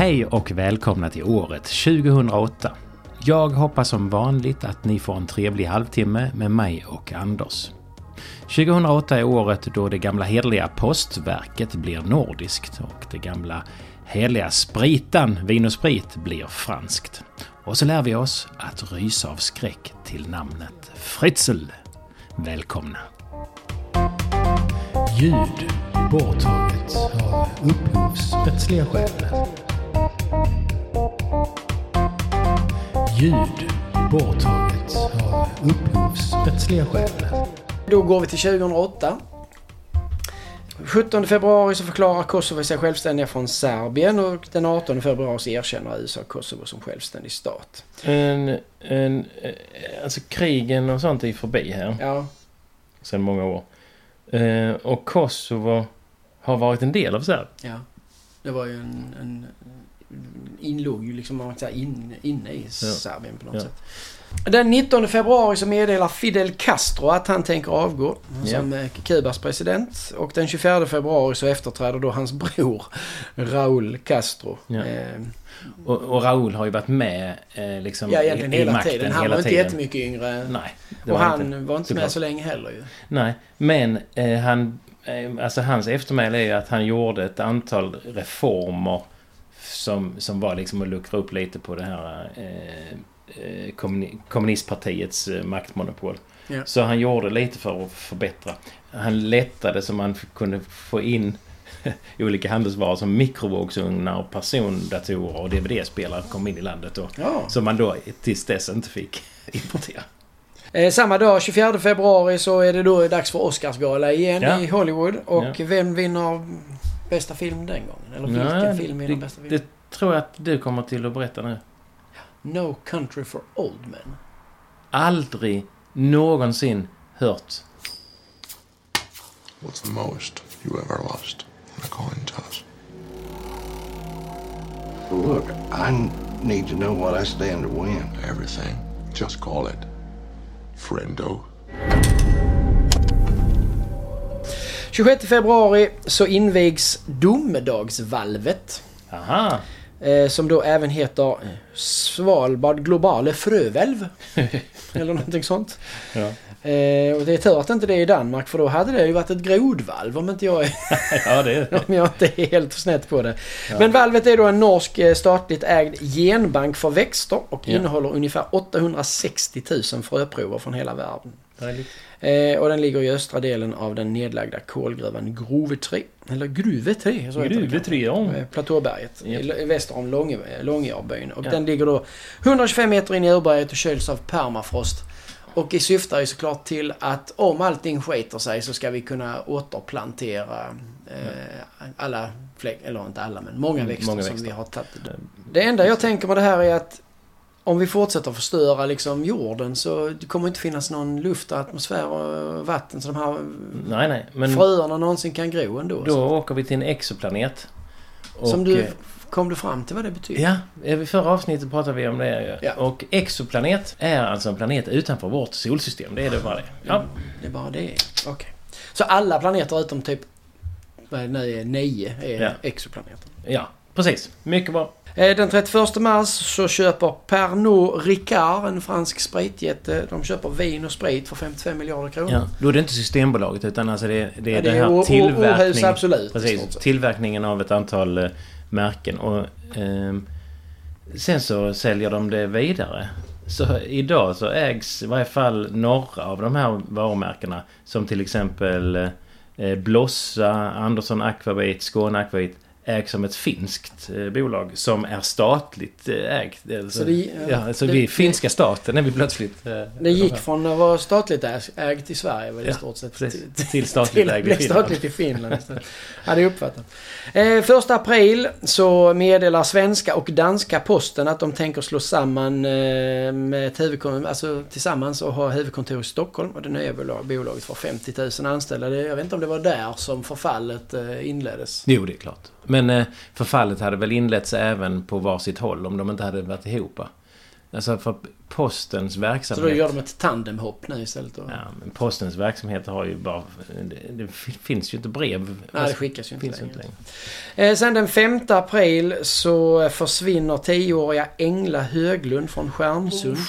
Hej och välkomna till året 2008. Jag hoppas som vanligt att ni får en trevlig halvtimme med mig och Anders. 2008 är året då det gamla hederliga postverket blir nordiskt och det gamla heliga spritan, vin och sprit, blir franskt. Och så lär vi oss att rysa av skräck till namnet Fritzl. Välkomna! Ljud borttaget av upphovsrättsliga skäl. Ljud borttaget av upphovsrättsliga skäl. Då går vi till 2008. 17 februari så förklarar Kosovo sig självständiga från Serbien och den 18 februari så erkänner USA Kosovo som självständig stat. En, en, eh, alltså krigen och sånt är ju förbi här Ja, sedan många år. Eh, och Kosovo har varit en del av Serbien. ja. Det var ju en... en inlåg ju liksom man säga, in, inne i Serbien på något Ja. sätt. Den 19 februari så meddelar Fidel Castro att han tänker avgå som eh, Kubas president. Och den 24 februari så efterträder då hans bror Raúl Castro. Ja. Eh, Och, och Raúl har ju varit med eh, liksom ja, egentligen i, hela makten tiden. Han hela var inte tiden. jättemycket yngre. Nej. Och var han inte. var inte med så länge heller ju. Nej, men eh, han, eh, alltså hans eftermäle är ju att han gjorde ett antal reformer som, som var liksom att luckra upp lite på det här eh, eh, kommuni- kommunistpartiets eh, maktmonopol. Ja. Så han gjorde lite för att förbättra. Han lättade så man kunde få in olika handelsvaror som mikrovågsugnar och persondatorer och DVD-spelare kom in i landet då. Ja. Som man då tills dess inte fick importera. Eh, samma dag, 24 februari, så är det då dags för Oscarsgala igen Ja. i Hollywood. Och Ja. vem vinner bästa film den gången? Eller vilken Nej, film vinner det, bästa film? det tror jag att du kommer till att berätta nu. No Country for Old Men. Aldrig någonsin hört. What's the most you ever lost in a coin toss? Look, I need to know what I stand to win. Everything. Just call it friendo. 26 februari så invigs domedagsvalvet. Aha! Eh, som då även heter eh, Svalbard Globale Frövälv. Eller någonting sånt. Ja. Eh, och det är tur att inte det är i Danmark för då hade det ju varit ett grodvalv om inte jag är ja, det är det. om jag inte är helt snett på det. Men valvet är då en norsk statligt ägd genbank för växter och Ja. innehåller ungefär 860 000 fröprover från hela världen. Eh, och den ligger i östra delen av den nedlagda kolgruvan Grovetre. Eller Gruvetre, så heter det Gruvetre, ja. kanske. Eh, Platåberget. I- Väster om Långe, Långearbyn. Och Ja. den ligger då 125 meter in i urberget och köljs av permafrost. Och i syftar ju såklart till att om allting skiter sig så ska vi kunna återplantera eh, alla eller inte alla men många Mm, växter många som växter. vi har tagit. Det enda jag tänker med det här är att om vi fortsätter förstöra liksom jorden så det kommer inte finnas någon luft atmosfär och vatten så de här Nej, nej. Men fröerna någonsin kan gro ändå. då åker vi till en exoplanet. Som du, eh, kom du fram till vad det betyder? Ja, i förra avsnittet pratade vi om det. Ja. Och exoplanet är alltså en planet utanför vårt solsystem. Det är det bara det. Ja. Det är bara det. Okej. Så alla planeter utom typ vad är det nu är, nio är Ja. exoplaneter. ja, precis. Mycket bra. Eh, Den 31 mars så köper Pernod Ricard, en fransk spritjätte, de köper vin och sprit för 55 miljarder kronor. Ja, då är det inte Systembolaget utan alltså det, det är Ja, det den är här tillverkningen. Absolut. Precis. Tillverkningen av ett antal eh, märken. Och, ehm, sen så säljer de det vidare. Så idag så ägs i varje fall några av de här varumärkena. Som till exempel eh, Blossa, Andersson Aquavit, Skåne Aquavit. Ägs som ett finskt eh, bolag som är statligt eh, ägt. Så det- ja, så det- vi, finska staten är vi plötsligt. eh, Det gick från att vara statligt äg- ägt i Sverige väl i Ja, stort sett precis. till, statligt till ägt i Finland. statligt i Finland istället. Hade jag uppfattat. Eh, första april så meddelar svenska och danska posten att de tänker slå samman eh, med huvudkontor, alltså tillsammans och ha huvudkontor i Stockholm. Och det nya bolag- bolaget får 50 000 anställda. Det, jag vet inte om det var där som förfallet eh, inleddes. Jo, det är klart. Men eh, förfallet hade väl inletts även på varsitt håll om de inte hade varit ihop. Alltså för postens Så verksamhet... då gör de ett tandemhopp nu istället då? Ja, men postens verksamhet har ju bara... Det, det finns ju inte brev. Nej, det skickas ju inte finns längre. inte längre. Eh, sen den 5 april så försvinner 10-åriga Engla Höglund från Stjärnsund. Eh,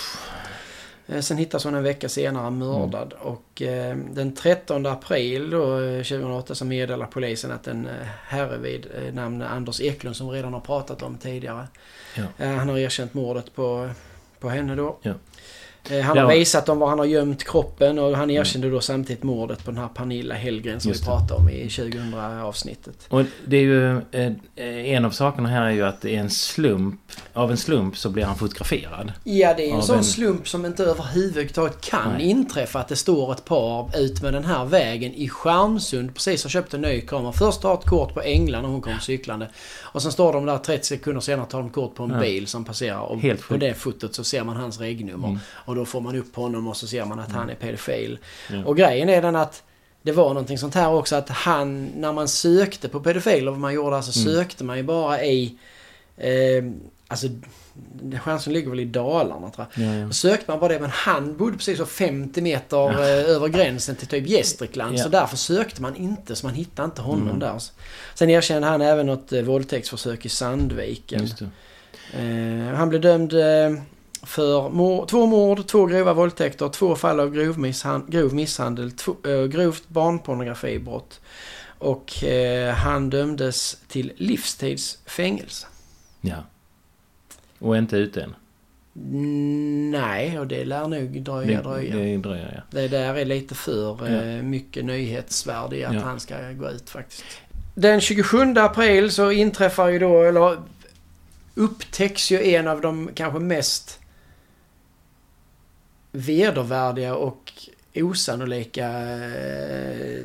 Sen hittas hon en vecka senare mördad. Och eh, den 13 april då, eh, 2008 så meddelar polisen att en eh, herre vid eh, namn Anders Eklund som vi redan har pratat om tidigare. Ja. Eh, han har erkänt mordet på, på henne då. Ja. Eh, han Ja. har visat dem var han har gömt kroppen och han erkände då samtidigt mordet på den här Pernilla Hellgren som Just vi pratade om i 2000 avsnittet. Och det är ju... Eh, en av sakerna här är ju att det är en slump. Av en slump så blir han fotograferad. Ja, det är en sån en- slump som inte överhuvudtaget kan Nej. inträffa att det står ett par ut med den här vägen i Stjärnsund. Precis har köpt en ny kamera. Först har ett kort på England när hon kommer cyklande. Och sen står de där 30 sekunder senare tar de kort på en Ja. bil som passerar. Och Helt på det fotot så ser man hans regnummer. Mm. Och då får man upp honom och så ser man att han är pedofil. Ja. Och grejen är den att det var någonting sånt här också att han, när man sökte på pedofiler, vad man gjorde, så Mm. sökte man ju bara i... Eh, alltså, chansen ligger väl i Dalarna tror jag. Ja, ja. Då sökte man bara det, men han bodde precis så 50 meter eh, över gränsen till typ Gästrikland. Ja. Så därför sökte man inte, så man hittade inte honom Mm. där. Sen erkände han även något eh, våldtäktsförsök i Sandviken. Eh, han blev dömd eh, för mord, två mord, två grova våldtäkter, två fall av grov, misshand, grov misshandel, två, eh, grovt barnpornografibrott. Och eh, han dömdes till livstidsfängelse. Ja. Och inte ute än. Nej, och det lär nog dröja, Det, dröja. det dröjer, ja. Det där är lite för Ja. eh, mycket nyhetsvärde i att Ja. han ska gå ut faktiskt. Den 27 april så inträffar ju då, eller upptäcks ju en av de kanske mest vedervärdiga och osannolika eh,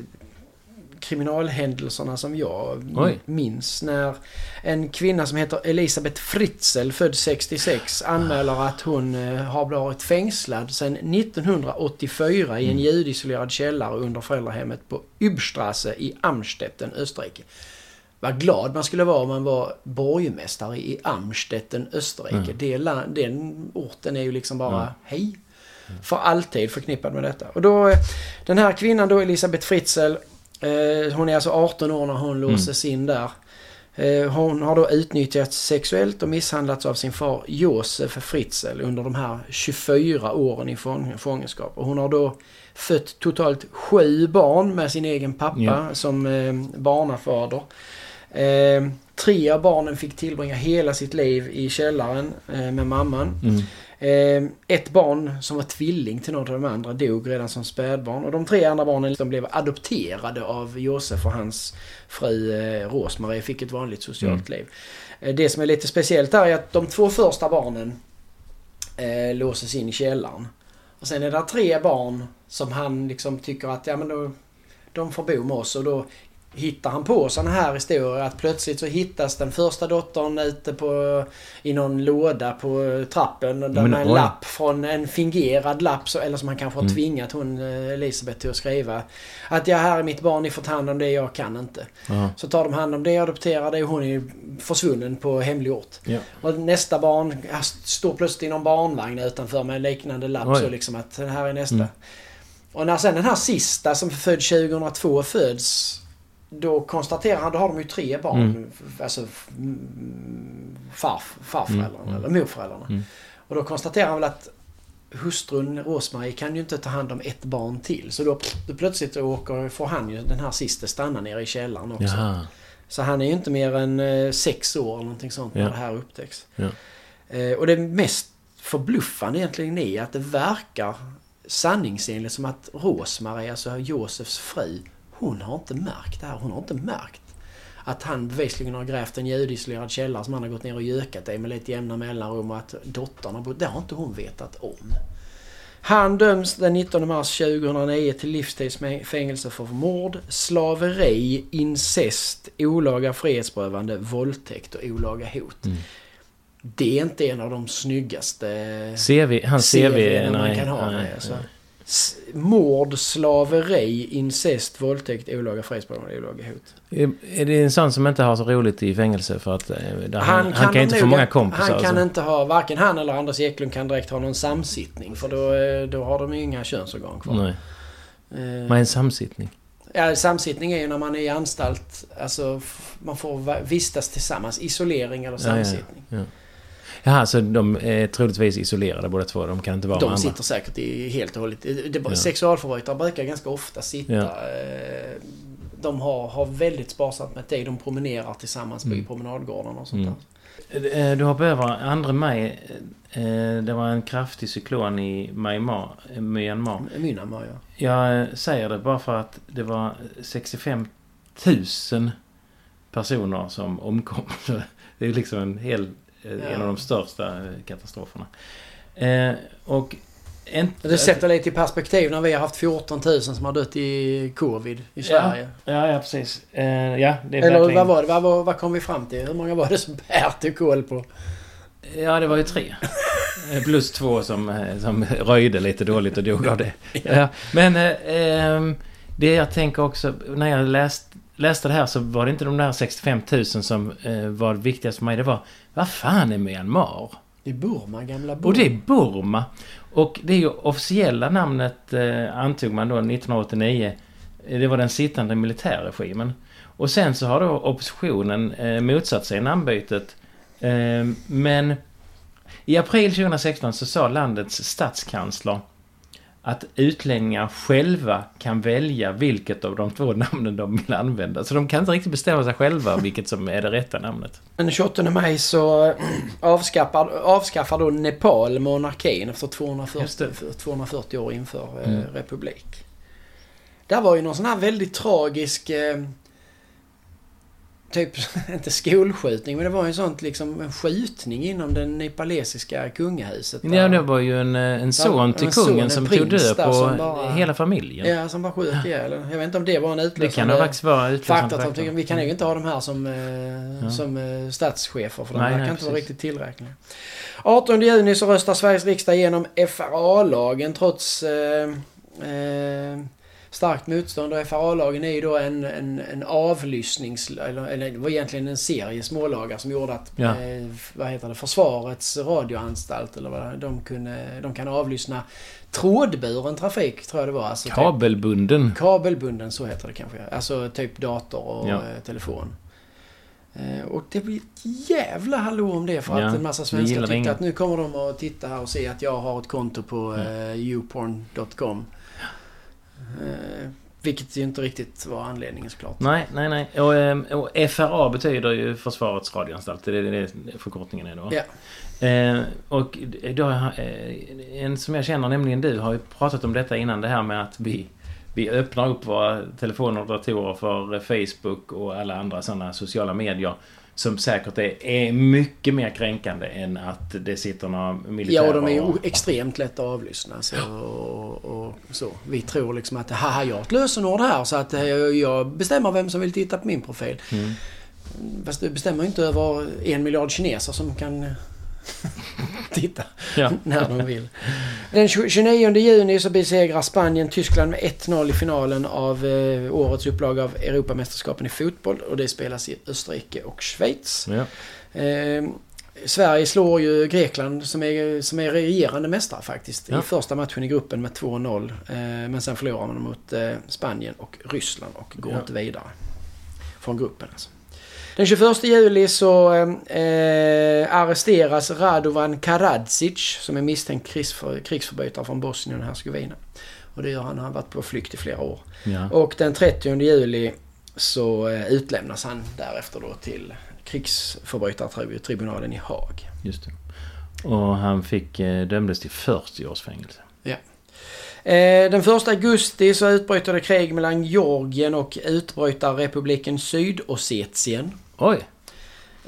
kriminalhändelserna som jag Oj. minns. När en kvinna som heter Elisabeth Fritzl, född 66, anmäler att hon eh, har varit fängslad sedan 1984 i en Mm. ljudisolerad källare under föräldrahemmet på Übstrasse i Amstetten, Österrike. Vad glad man skulle vara om man var borgmästare i Amstetten, Österrike. Mm. Det, den orten är ju liksom bara Mm. hej. För alltid förknippad med detta. Och då, eh, den här kvinnan då, Elisabeth Fritzl, eh, hon är alltså 18 år när hon låses in där. Eh, hon har då utnyttjats sexuellt och misshandlats av sin far Josef Fritzl under de här 24 åren i fång- fångenskap. Och hon har då fött totalt sju barn med sin egen pappa Ja. som eh, barnafader. Eh, tre av barnen fick tillbringa hela sitt liv i källaren eh, med mamman. Mm. Eh, ett barn som var tvilling till någon av de andra dog redan som spädbarn. Och de tre andra barnen de blev adopterade av Josef och hans fru eh, Rosmarie fick ett vanligt socialt liv. Eh, det som är lite speciellt här är att de två första barnen eh, låses in i källaren. Och sen är det tre barn som han liksom tycker att ja men då, de får bo med oss och då hittar han på sådana här historier att plötsligt så hittas den första dottern ute på i någon låda på trappen där Men, med en oj. lapp från en fingerad lapp så, eller som han kanske har Mm. tvingat hon eh, Elisabeth till att skriva. Att ja, här är mitt barn, ni får ta hand om det, jag kan inte. Ja. Så tar de hand om det, adopterar det och hon är försvunnen på hemlig ort. Ja. Och nästa barn står plötsligt i någon barnvagn utanför med en liknande lapp Oj. så liksom att det här är nästa. Mm. Och när sen den här sista som är född 2002 föds då konstaterar han, då har de ju tre barn. Mm. Alltså mm, farf, farföräldrarna Mm, mm. eller morföräldrarna. Mm. Och då konstaterar han väl att hustrun Rosmarie kan ju inte ta hand om ett barn till. Så då, då plötsligt åker, får han ju den här sista stanna nere i källaren också. Jaha. Så han är ju inte mer än eh, sex år eller någonting sånt när Ja. det här upptäcks. Ja. Eh, och det mest förbluffande egentligen är att det verkar sanningsenligt som att Rosmarie, alltså Josefs fru, hon har inte märkt det här. Hon har inte märkt att han bevisligen har grävt en ljudisolerad källare som han har gått ner och gökat i med lite jämna mellanrum och att dottern har bott... Det har inte hon vetat om. Han döms den 19 mars 2009 till livstidsfängelse för mord, slaveri, incest, olaga frihetsberövande, våldtäkt och olaga hot. Mm. Det är inte en av de snyggaste CV, hans CV, CV:n man nej, kan ha. nej, Nej, alltså. nej. Mord, slaveri, incest, våldtäkt, olaga frihetsberövande, olaga hot. Är, det en sån som inte har så roligt i fängelse för att eh, han, han, kan, inte nog- få många kompisar? Han kan alltså. inte ha, varken han eller Anders Eklund kan direkt ha någon samsittning. För då, eh, då har de ju inga könsorgan kvar. Nej. Eh, Vad är en samsittning? Ja, samsittning är ju när man är i anstalt. Alltså, man får vistas tillsammans. Isolering eller Ja, ja, samsittning. ja. Jaha, så de är troligtvis isolerade båda två. De kan inte vara med De andra. sitter säkert i helt och hållet. Det, Ja. Sexualförbrytare brukar ganska ofta sitta. Ja. eh, De har, har väldigt sparsamt med tid. De promenerar tillsammans på Mm. promenadgårdarna och sånt Mm. där. Eh, Du hoppar över 2 maj. Eh, Det var en kraftig cyklon i Myanmar. eh, Myanmar. Myanmar ja. Jag eh, säger det bara för att det var 65 000 personer som omkom. Det är liksom en hel... eh, En Ja. av de största eh, katastroferna. Eh, Och... Inte, Det sätter lite i perspektiv när vi har haft 14 000 som har dött i covid i Sverige. Ja, ja precis. Eh, Ja, det är Eller verkligen... vad var det? Vad, vad, vad kom vi fram till? Hur många var det som Per tog koll på? Ja, det var ju tre. Eh, Plus två som, som röjde lite dåligt och dog av det. Ja, men eh, ehm, det jag tänker också, när jag läst, läste det här så var det inte de där 65 000 som eh, var det viktigaste för mig. Det var, vad fan är Myanmar? I Burma, gamla Burma. Och det är Burma. Och det är ju officiella namnet eh, antog man då 1989. Eh, Det var den sittande militärregimen. Och sen så har då oppositionen eh, motsatt sig namnbytet. Eh, men i april 2016 så sa landets statskansler att utlänningar själva kan välja vilket av de två namnen de vill använda. Så de kan inte riktigt bestämma sig själva vilket som är det rätta namnet. Den 28 maj så avskaffar, avskaffar då Nepal monarkin efter Just 240, det. 240 år inför eh, Mm. republik. Där var ju någon sån här väldigt tragisk eh, Typ, inte skolskjutning, men det var ju sånt liksom en skjutning inom det nepalesiska kungahuset. där- Ja, det var ju en, eh, en son till en son, kungen en som tog död på som bara- hela familjen. Ja, som bara sköt ihjäl Jag vet inte om det var en Det utlösande kan ha faktiskt vara utlösande faktor. vi kan ju inte ha de här som, eh, Ja. som eh, statschefer för de Nej, verkar nej, inte vara riktigt tillräckliga. 18 juni så röstar Sveriges riksdag igenom FRA-lagen trots eh, eh, starkt motstånd. Och FRA-lagen är ju då en, en, en avlyssnings... Eller, eller det var egentligen en serie smålagar som gjorde att Ja. eh, vad heter det, Försvarets radioanstalt eller vad de, kunde, de kan avlyssna trådburen trafik tror jag det var. Alltså typ- Kabelbunden. Kabelbunden, så heter det kanske. Alltså typ dator och Ja. eh, telefon. Eh, Och det blir ett jävla hallå om det för Ja, att en massa svenskar tyckte att nu kommer de att titta här och se att jag har ett konto på Ja. eh, youporn.com. Eh, vilket ju inte riktigt var anledningen såklart. Nej, nej, nej. Och, ehm, och FRA betyder ju Försvarets radioanstalt. Det är det, förkortningen är då. Ja. Eh, och då, eh, en som jag känner, nämligen du, har ju pratat om detta innan. Det här med att vi, vi öppnar upp våra telefoner och datorer för Facebook och alla andra sådana sociala medier. Som säkert är, är mycket mer kränkande än att det sitter några militärer Ja, och de är ju extremt lätta att avlyssna. Så, och, och, så. Vi tror liksom att haha, jag har ett lösenord här så att eh, jag bestämmer vem som vill titta på min profil. Mm. Fast du bestämmer inte över en miljard kineser som kan titta Ja. när de vill. Den 20 29 juni så besegrar Spanien Tyskland med 1-0 i finalen av eh, årets upplaga av Europamästerskapen i fotboll. Och det spelas i Österrike och Schweiz. Ja. Eh, Sverige slår ju Grekland som är, som är regerande mästare faktiskt. Ja. I första matchen i gruppen med 2-0. Eh, men sen förlorar man mot eh, Spanien och Ryssland och går inte vidare. Från gruppen alltså. Den 21 juli så eh, arresteras Radovan Karadzic som är misstänkt krigsför, krigsförbrytare från Bosnien och Hercegovina. Och det gör han, han har varit på flykt i flera år. Ja. Och den 30 juli så eh, utlämnas han därefter då till krigsförbrytartribunalen i Haag. Just det. Och han fick, eh, dömdes till 40 års fängelse. Eh, Den 1 augusti så utbryter det krig mellan Georgien och utbrytarrepubliken Sydossetien. Oj!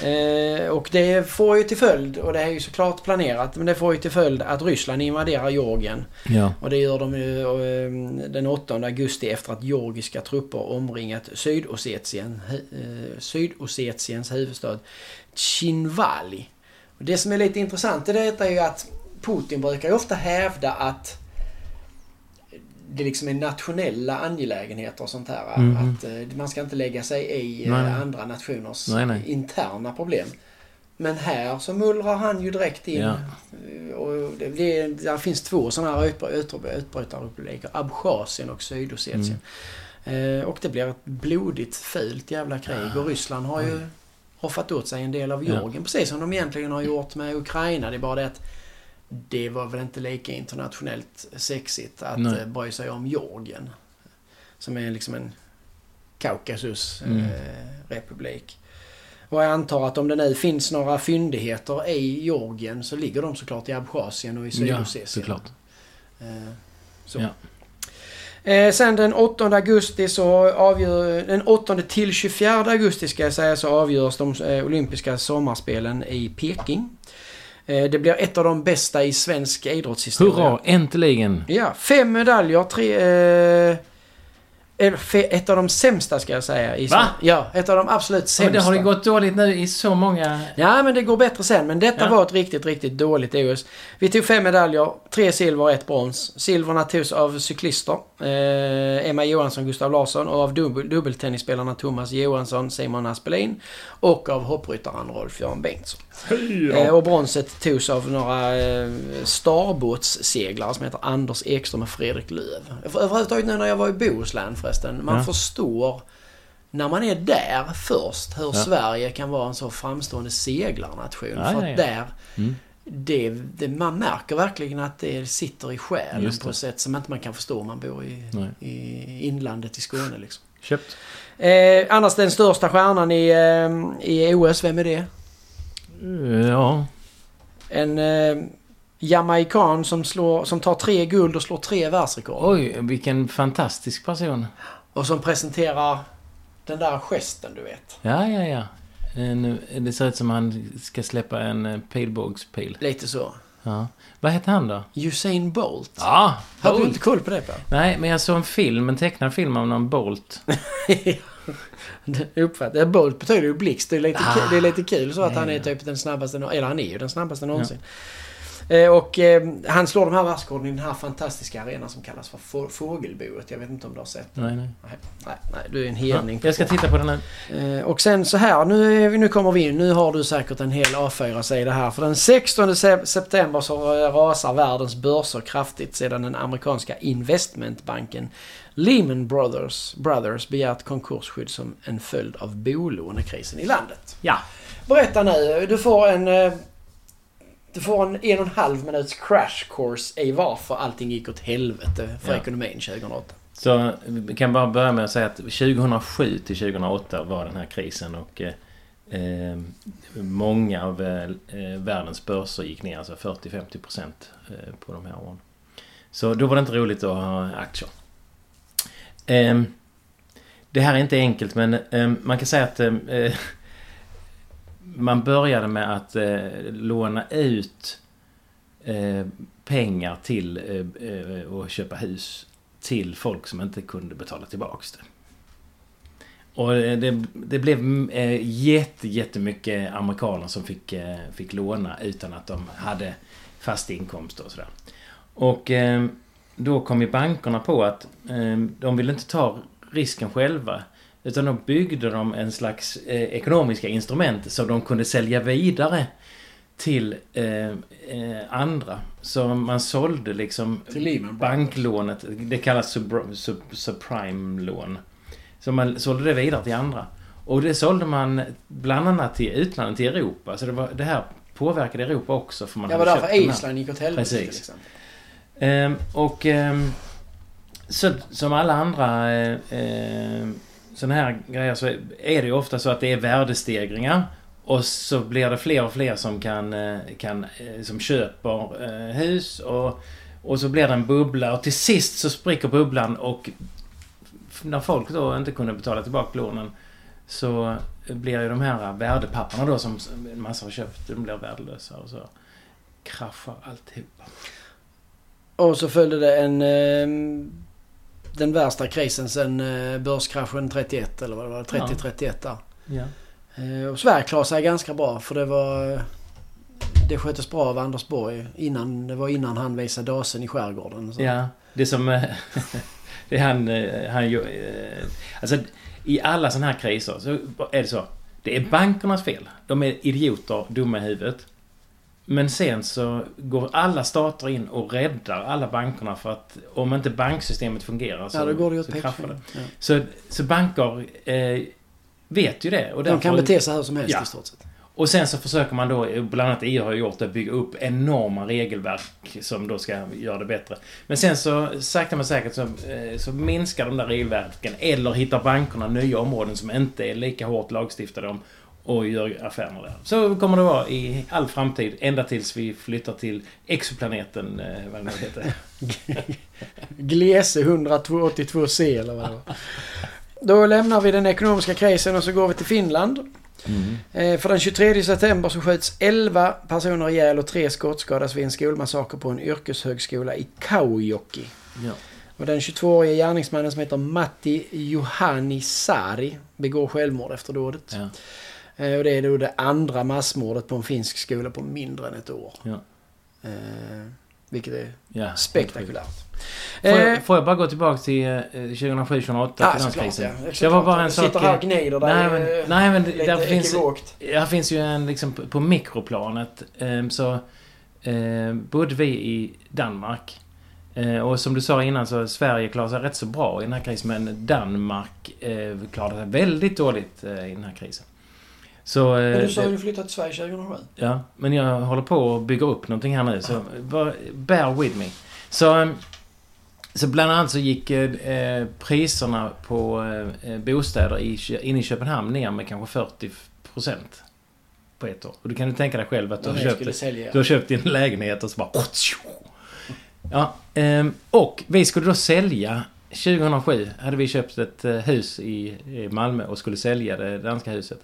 Eh, och det får ju till följd, och det är ju såklart planerat, men det får ju till följd att Ryssland invaderar Georgien. Ja. Och det gör de ju eh, den 8 augusti efter att georgiska trupper omringat Sydosetien, hu- eh, Sydossetiens huvudstad Chinvali. Och det som är lite intressant i detta är ju att Putin brukar ju ofta hävda att det liksom är nationella angelägenheter och sånt här. Mhm. Att eh, man ska inte lägga sig i eh, Nej, andra nationers Nej, nej. interna problem. Men här så mullrar han ju direkt in. Ja. Eh, Och det, det, där finns två sådana här utbry- utbry- utbrytarrepubliker. Abchasien och Sydossetien. Mm. Eh, och det blir ett blodigt, fult jävla krig. Och Ryssland har ju hoffat åt sig en del av Ja. Georgien. Precis som de egentligen har gjort med Ukraina. Det är bara det att det var väl inte lika internationellt sexigt att Nej. eh, bry sig om Georgien. Som är liksom en Kaukasus Mm. eh. Och jag antar att om det nu finns några fyndigheter i Georgien så ligger de såklart i Abchasien och i Ja, Sydossetien. såklart. Eh, så. Ja. Eh, sen den 8 augusti så avgör... Den 8 till 24 augusti ska jag säga så avgörs de eh, olympiska sommarspelen i Peking. Eh, det blir ett av de bästa i svensk idrottshistoria. Hurra, äntligen! Ja, fem medaljer, tre... Eh, fe, ett av de sämsta ska jag säga. I Va? Ja, ett av de absolut sämsta. men det har ju gått dåligt nu i så många... Ja, men det går bättre sen. Men detta Ja. var ett riktigt, riktigt dåligt OS. Vi tog fem medaljer, tre silver och ett brons. Silverna togs av cyklister. Eh, Emma Johansson, Gustav Larsson och av dubbel, dubbeltennisspelarna Thomas Johansson, Simon Aspelin och av hoppryttaren Rolf-Göran Bengtsson. Eh, och bronset togs av några eh, starbåtsseglare som heter Anders Ekström och Fredrik Löv. Överhuvudtaget nu när jag var i Bohuslän förresten. Man Ja. förstår när man är där först hur Ja. Sverige kan vara en så framstående seglarnation. Ja, för ja, att ja. där, Mm. det, det, man märker verkligen att det sitter i själen på ett sätt som inte man kan förstå om man bor i, i inlandet i Skåne. Liksom. Köpt. Eh, annars den största stjärnan i, eh, i OS, vem är det? Ja. En eh, jamaican som, slår, som tar tre guld och slår tre världsrekord. Oj, vilken fantastisk person. Och som presenterar den där gesten, du vet. Ja, ja, ja. En, det ser ut som han ska släppa en eh, pilbågspil. Lite så. Ja. Vad heter han då? Usain Bolt. Ja! Har du inte koll på det, Per? Nej, men jag såg en film, en tecknad film av någon Bolt. Det uppfattar. Bolt betyder ju blixt. Det är lite, Ah. kul, det är lite kul så att Ja, han är ja. typ den snabbaste, eller han är ju den snabbaste någonsin. Eh, och eh, han slår de här världsrekorden i den här fantastiska arenan som kallas för Få- Fågelboet. Jag vet inte om du har sett den? Nej, nej. Nej, nej, du är en Ja, hedning. jag ska titta på den nu. Eh, och sen så här, nu, nu kommer vi in. Nu har du säkert en hel A4-sida här. För den 16 se- september så eh, rasar världens börser kraftigt sedan den amerikanska investmentbanken Lehman Brothers, Brothers begärt konkursskydd som en följd av bolånekrisen i landet. Ja. Berätta nu, du får en... Du får en en och en halv minuts crash course i varför allting gick åt helvete för Ja. ekonomin 2008. Så vi kan bara börja med att säga att 2007 till 2008 var den här krisen och eh, eh, många av eh, eh, världens börser gick ner, alltså 40-50% procent eh, på de här åren. Så då var det inte roligt att ha aktier. Eh, det här är inte enkelt men eh, man kan säga att man började med att eh, låna ut eh, pengar till eh, eh, och köpa hus till folk som inte kunde betala tillbaks det. Och eh, det, det blev eh, jätte, jättemycket amerikaner som fick, eh, fick låna utan att de hade fast inkomst och sådär. Och eh, då kom ju bankerna på att eh, de ville inte ta risken själva. Utan då byggde de en slags eh, ekonomiska instrument som de kunde sälja vidare till eh, eh, andra. Så man sålde liksom Till banklånet. Det kallas sub, sub, subprime-lån. Så man sålde det vidare till andra. Och det sålde man bland annat till utlandet, till Europa. Så det, var, det här påverkade Europa också. För man Det var därför. Island gick åt helvete till Precis. exempel. Ehm, och ehm, så, som alla andra eh, eh, sådana här grejer så är det ju ofta så att det är värdestegringar. Och så blir det fler och fler som kan, eh, kan eh, som köper eh, hus och, och så blir det en bubbla och till sist så spricker bubblan och när folk då inte kunde betala tillbaka lånen så blir ju de här värdepapperna då som en massa har köpt, de blir värdelösa och så kraschar alltihopa. Och så följde det en... Ehm, den värsta krisen sen eh, börskraschen 31 eller vad det var. 30-31 där. Ja. Eh, och Sverige klarade sig ganska bra för det var... det sköttes bra av Anders Borg. Innan, det var innan han visade dasen i skärgården. Så. Ja, det som... det han... eh, han alltså, i alla sådana här kriser så är det så. Det är bankernas fel. De är idioter, dumma i huvudet. Men sen så går alla stater in och räddar alla bankerna för att om inte banksystemet fungerar så, Ja, då går det åt så kraschar det. Ja. Så, så banker eh, vet ju det. Och De kan bete sig hur som helst Ja. i stort sett. och sen så försöker man då, bland annat EU har gjort det, bygga upp enorma regelverk som då ska göra det bättre. Men sen så sakta men säkert så, eh, så minskar de där regelverken eller hittar bankerna nya områden som inte är lika hårt lagstiftade om och gör affärerna där. Så kommer det vara i all framtid, ända tills vi flyttar till exoplaneten, eh, vad det nu heter. Glese 182C eller vad det var. Då lämnar vi den ekonomiska krisen och så går vi till Finland. Eh, För den 23 september så sköts 11 personer ihjäl och 3 skottskadas vid en skolmassaker på en yrkeshögskola i Kaujoki. Ja. Och den 22-årige gärningsmannen som heter Matti Juhani Sari begår självmord efter dådet. Ja. Eh, Och det är då det andra massmordet på en finsk skola på mindre än ett år. Ja. Eh, vilket är Ja. spektakulärt. Får Eh, jag, får jag bara gå tillbaka till eh, 2007-2008? Ja, finanskrisen? Ja. Det var bara en sak... sitter här och gnider. Nej men, eh, nej, men där finns, här finns ju en liksom på- mikroplanet eh, så eh, bodde vi i Danmark. Eh, och som du sa innan så Sverige klarade sig rätt så bra i den här krisen men Danmark eh, klarade sig väldigt dåligt eh, i den här krisen. Så... Eh, Men du sa ju det- du flyttat till Sverige 2007. Ja, men jag håller på att bygga upp någonting här nu så bara bear with me. Så, eh, så bland annat så gick eh, eh, priserna på eh, bostäder i, inne i Köpenhamn ner med kanske 40% på ett år. Och du kan ju tänka dig själv att du har köpt, sälja. du har köpt din lägenhet och så bara... Ja, ehm, och vi skulle då sälja 2007 hade vi köpt ett eh, hus i Malmö och skulle sälja det danska huset.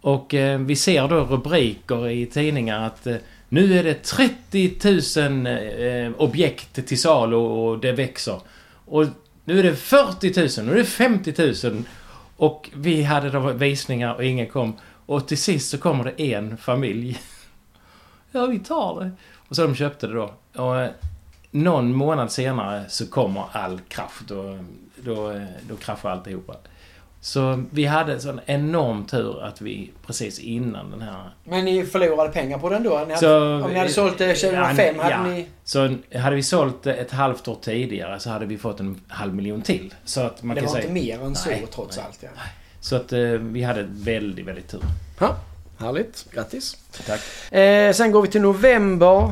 Och eh, vi ser då rubriker i tidningar att eh, nu är det 30 000 eh, objekt till salu och det växer. Och nu är det 40 000, nu är det 50 000. Och vi hade då visningar och ingen kom. Och till sist så kommer det en familj. Ja, vi tar det. Och så de köpte det då. Och eh, någon månad senare så kommer all kraft. Eh, då, då, då kraschar alltihopa. Så vi hade sån enorm tur att vi precis innan den här... Men ni förlorade pengar på den då? Hade, Så- om ni hade sålt det 2005 Ja, hade ni... Så hade vi sålt det ett halvt år tidigare så hade vi fått en halv miljon till. Så att man Det kan var säga... inte mer än så Nej, trots nej. allt. Ja. Så att eh, vi hade väldigt, väldigt tur. Ja, härligt. Grattis. Tack. Eh, sen går vi till november.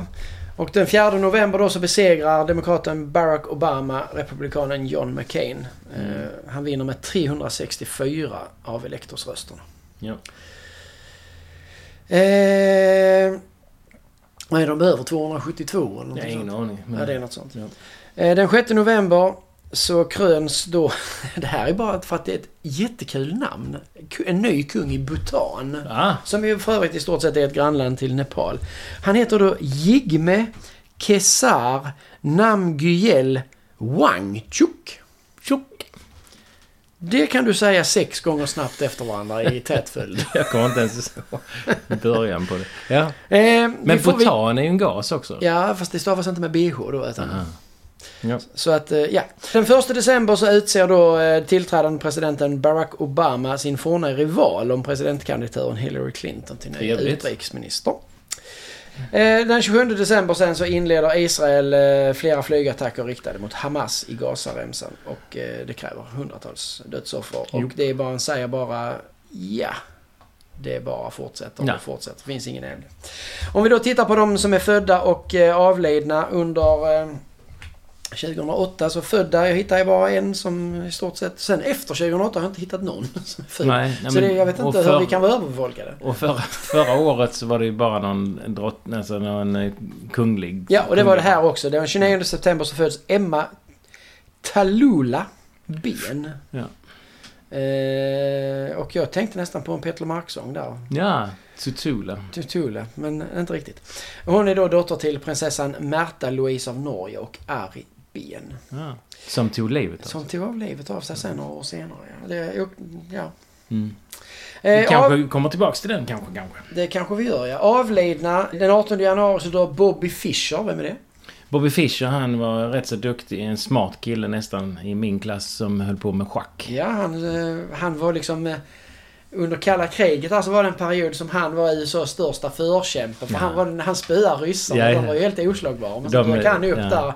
Och den 4 november då så besegrar demokraten Barack Obama republikanen John McCain. Eh, han vinner med 364 av elektorsrösterna. Ja. Eh, är de över? 272 eller Jag något har ingen aning. Men... Ja, det är något sånt. Ja. Eh, den 6 november så kröns då... Det här är bara för att det är ett jättekul namn. En ny kung i Bhutan. Ah, Som ju för övrigt i stort sett är ett grannland till Nepal. Han heter då Jigme Kesar Namgyel Wangchuk. Det kan du säga sex gånger snabbt efter varandra i tät följd. jag kommer inte ens ihåg början på det. Ja. Eh, Men får- vi- butan är ju en gas också. Ja, fast det stavas inte med bh då. Utan, Aha. Ja. Så att, eh, ja. Den första december så utser då eh, tillträdande presidenten Barack Obama sin forna rival om presidentkandidaturen Hillary Clinton till ny utrikesminister. Eh, Den 27 december sen så inleder Israel eh, flera flygattacker riktade mot Hamas i Gazaremsan. Och eh, det kräver hundratals dödsoffer. Jo. Och det är bara en säger bara ja. Det bara fortsätter och Ja. fortsätter. Det finns ingen ände. Om vi då tittar på de som är födda och avlidna under 2008 så födda, jag hittar ju bara en som i stort sett... Sen efter 2008 har jag inte hittat någon som är född. Nej, nej, så det, jag vet inte hur för- vi kan vara överbefolkade. Och förra, förra året så var det ju bara någon drott, alltså någon eh, kunglig... Ja, och det var det här också. Den 29 september så föds Emma Talula Ben. Ja. Eh, och jag tänkte nästan på en Peter Mark-sång där. Ja, Tutula. Tutula, men inte riktigt. Hon är då dotter till prinsessan Märta Louise av Norge och Ari Ben. Ja. Som tog livet av Som sig. tog av livet av sig sen några år senare. Det, ja. Mm. Vi Eh, kanske av, kommer tillbaks till den kanske, kanske. det kanske vi gör ja. Avlidna den 18 januari så dör Bobby Fischer. Vem är det? Bobby Fischer han var rätt så duktig. En smart kille nästan i min klass som höll på med schack. Ja, han, eh, han var liksom... Under kalla kriget alltså var det en period som han var USAs största förkämpe. För Ja. han, var, han spöade ryssarna. Ja, ja. De var ju helt oslagbara. Men så dök han upp ja. där.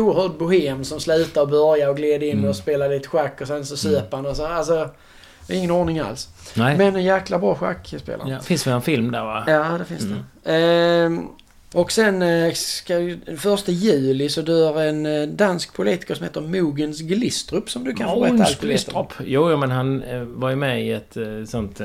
Oerhörd bohem som slutade och började och gled in Mm. och spelade lite schack och sen så söp han och så. Alltså, ingen ordning alls. Nej. Men en jäkla bra schackspelare. Ja, finns väl en film där va? Ja, det finns Mm. det. Ehm, och sen eh, ska första juli så dör en eh, dansk politiker som heter Mogens Glistrup som du kan få berätta allt du vet om. Glistrup. Jo, jo, men han eh, var ju med i ett sånt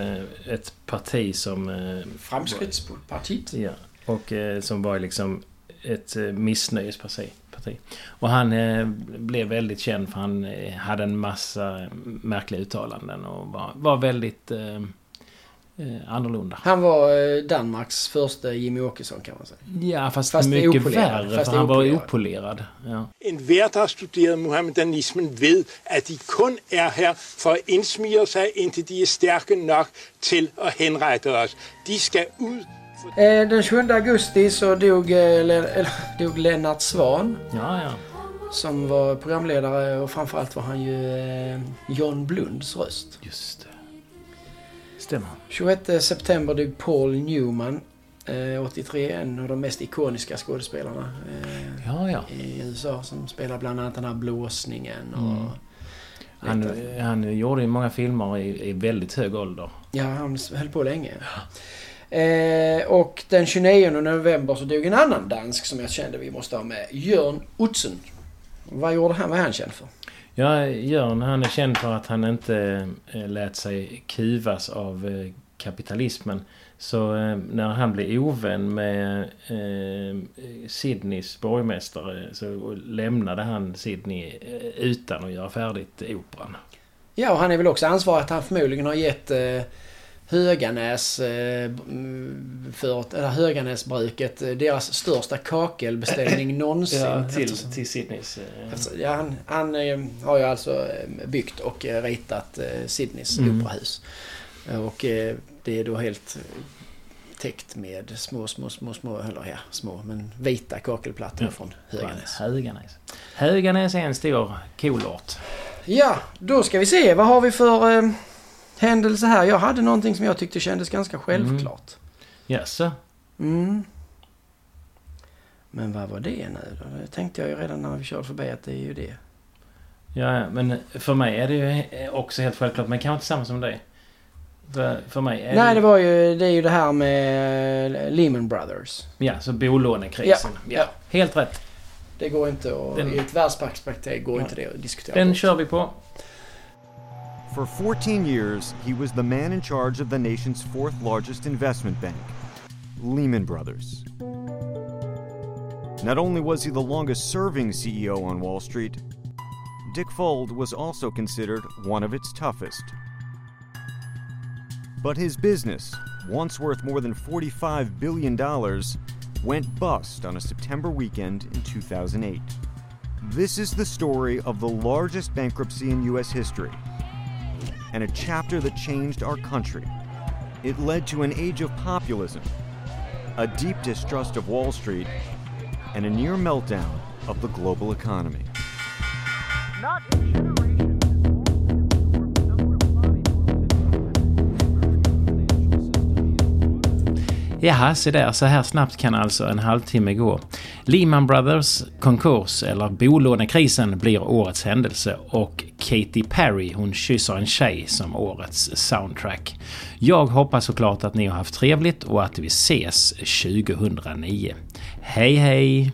ett parti som... Framskrittspartiet. ja, och som var liksom ett missnöjesparti. Parti. Och han eh, blev väldigt känd för han hade en massa märkliga uttalanden och var, var väldigt eh, eh, annorlunda. Han var eh, Danmarks första Jimmy Åkesson kan man säga. Ja, fast, Fast mycket opolerad, värre fast för han var opolerad. Ja. En hver, der har studeret muhammedanismen, ved, at de kun er her for at indsmire sig, indtil de er stærke nok til at henrette os. De skal ud. Eh, den 27 augusti så dog, eh, Le- eller, dog Lennart Svan ja, ja. som var programledare och framförallt var han ju eh, John Blunds röst. Just det. Stämmer. 26 september dog Paul Newman, eh, 83, en av de mest ikoniska skådespelarna eh, Ja, ja. i USA som spelar bland annat den här blåsningen och... Mm. Han, han gjorde ju många filmer i, i väldigt hög ålder. Ja, han höll på länge. Eh, och den 29 november så dog en annan dansk som jag kände vi måste ha med. Jörn Utzon. Vad gjorde han? Vad är han känd för? Ja, Jörn han är känd för att han inte eh, lät sig kuvas av eh, kapitalismen. Så eh, när han blev ovän med Sydneys borgmästare så lämnade han Sydney utan att göra färdigt operan. Ja, och han är väl också ansvarig att han förmodligen har gett eh, Höganäs, eh, för, eller Höganäsbruket, eh, deras största kakelbeställning någonsin. Eftersom- till Sydneys... Eh, ja, han han har ju alltså byggt och ritat Sydneys Mm. operahus. Och det är då helt täckt med små, små, små, små, eller ja, små, men vita kakelplattor Ja. från Höganäs. Höganäs. Höganäs är en stor kolort. Ja, då ska vi se. Vad har vi för eh, händelse här? Jag hade någonting som jag tyckte kändes ganska självklart. Jaså? Mm. Men vad var det nu då? Det tänkte jag ju redan när vi körde förbi att det är ju det. Ja, men för mig är det ju också helt självklart, men kanske inte samma som dig. För, för mig är Nej, det var ju det, är ju det här med eh, Lehman Brothers. Ja, så bolånekrisen. Ja, Ja, ja. Helt rätt. Det går inte att... Den- I ett världsperspektiv går Ja. inte det att diskutera. Den bort. kör vi på. For 14 years, he was the man in charge of the nation's fourth largest investment bank, Lehman Brothers. Not only was he the longest serving CEO on Wall Street, Dick Fold was also considered one of its toughest. But his business, once worth more than $45 billion, went bust on a September weekend in 2008. This is the story of the largest bankruptcy in U.S. history and a chapter that changed our country. It led to an age of populism, a deep distrust of Wall Street, and a near meltdown of the global economy. Jaha, se där, så här snabbt kan alltså en halvtimme gå. Lehman Brothers konkurs, eller bolånekrisen, blir årets händelse och Katy Perry, hon kysser en tjej som årets soundtrack. Jag hoppas såklart att ni har haft trevligt och att vi ses 2009. Hej hej!